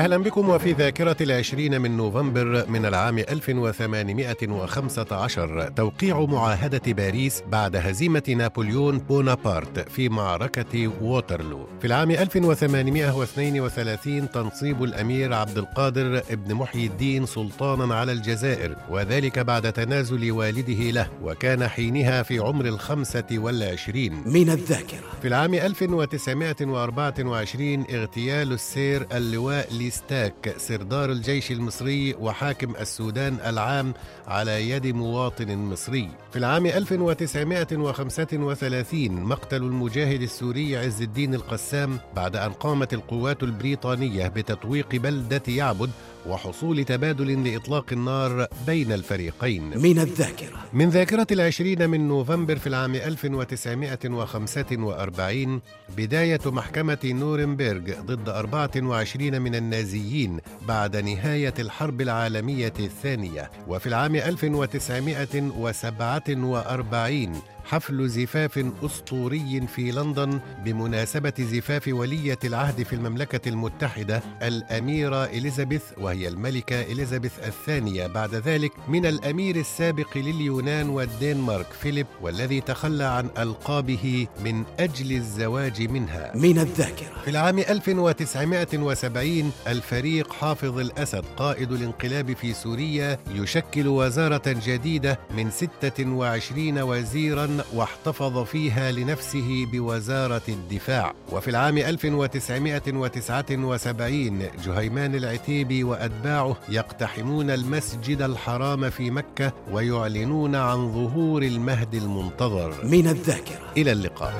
أهلا بكم وفي ذاكرة العشرين من نوفمبر من العام 1815 توقيع معاهدة باريس بعد هزيمة نابليون بونابرت في معركة ووترلو. في العام 1832 تنصيب الأمير عبد القادر ابن محيي الدين سلطانا على الجزائر وذلك بعد تنازل والده له وكان حينها في عمر الخمسة والعشرين. من الذاكرة. في العام 1924 اغتيال السير اللواء لي ستاك سردار الجيش المصري وحاكم السودان العام على يد مواطن مصري. في العام 1935 مقتل المجاهد السوري عز الدين القسام بعد أن قامت القوات البريطانية بتطويق بلدة يعبد وحصول تبادل لإطلاق النار بين الفريقين. من الذاكرة. من ذاكرة العشرين من نوفمبر في العام 1945 بداية محكمة نورنبرغ ضد 24 من النازيين بعد نهاية الحرب العالمية الثانية. وفي العام 1947 حفل زفاف أسطوري في لندن بمناسبة زفاف ولية العهد في المملكة المتحدة الأميرة إليزابيث وهي الملكة إليزابيث الثانية بعد ذلك من الأمير السابق لليونان والدنمارك فيليب والذي تخلى عن ألقابه من أجل الزواج منها. من الذاكرة. في العام 1970 الفريق حافظ الأسد قائد الانقلاب في سوريا يشكل وزارة جديدة من 26 وزيرا واحتفظ فيها لنفسه بوزارة الدفاع. وفي العام 1979 جهيمان العتيبي وأتباعه يقتحمون المسجد الحرام في مكة ويعلنون عن ظهور المهدي المنتظر. من الذاكرة. إلى اللقاء.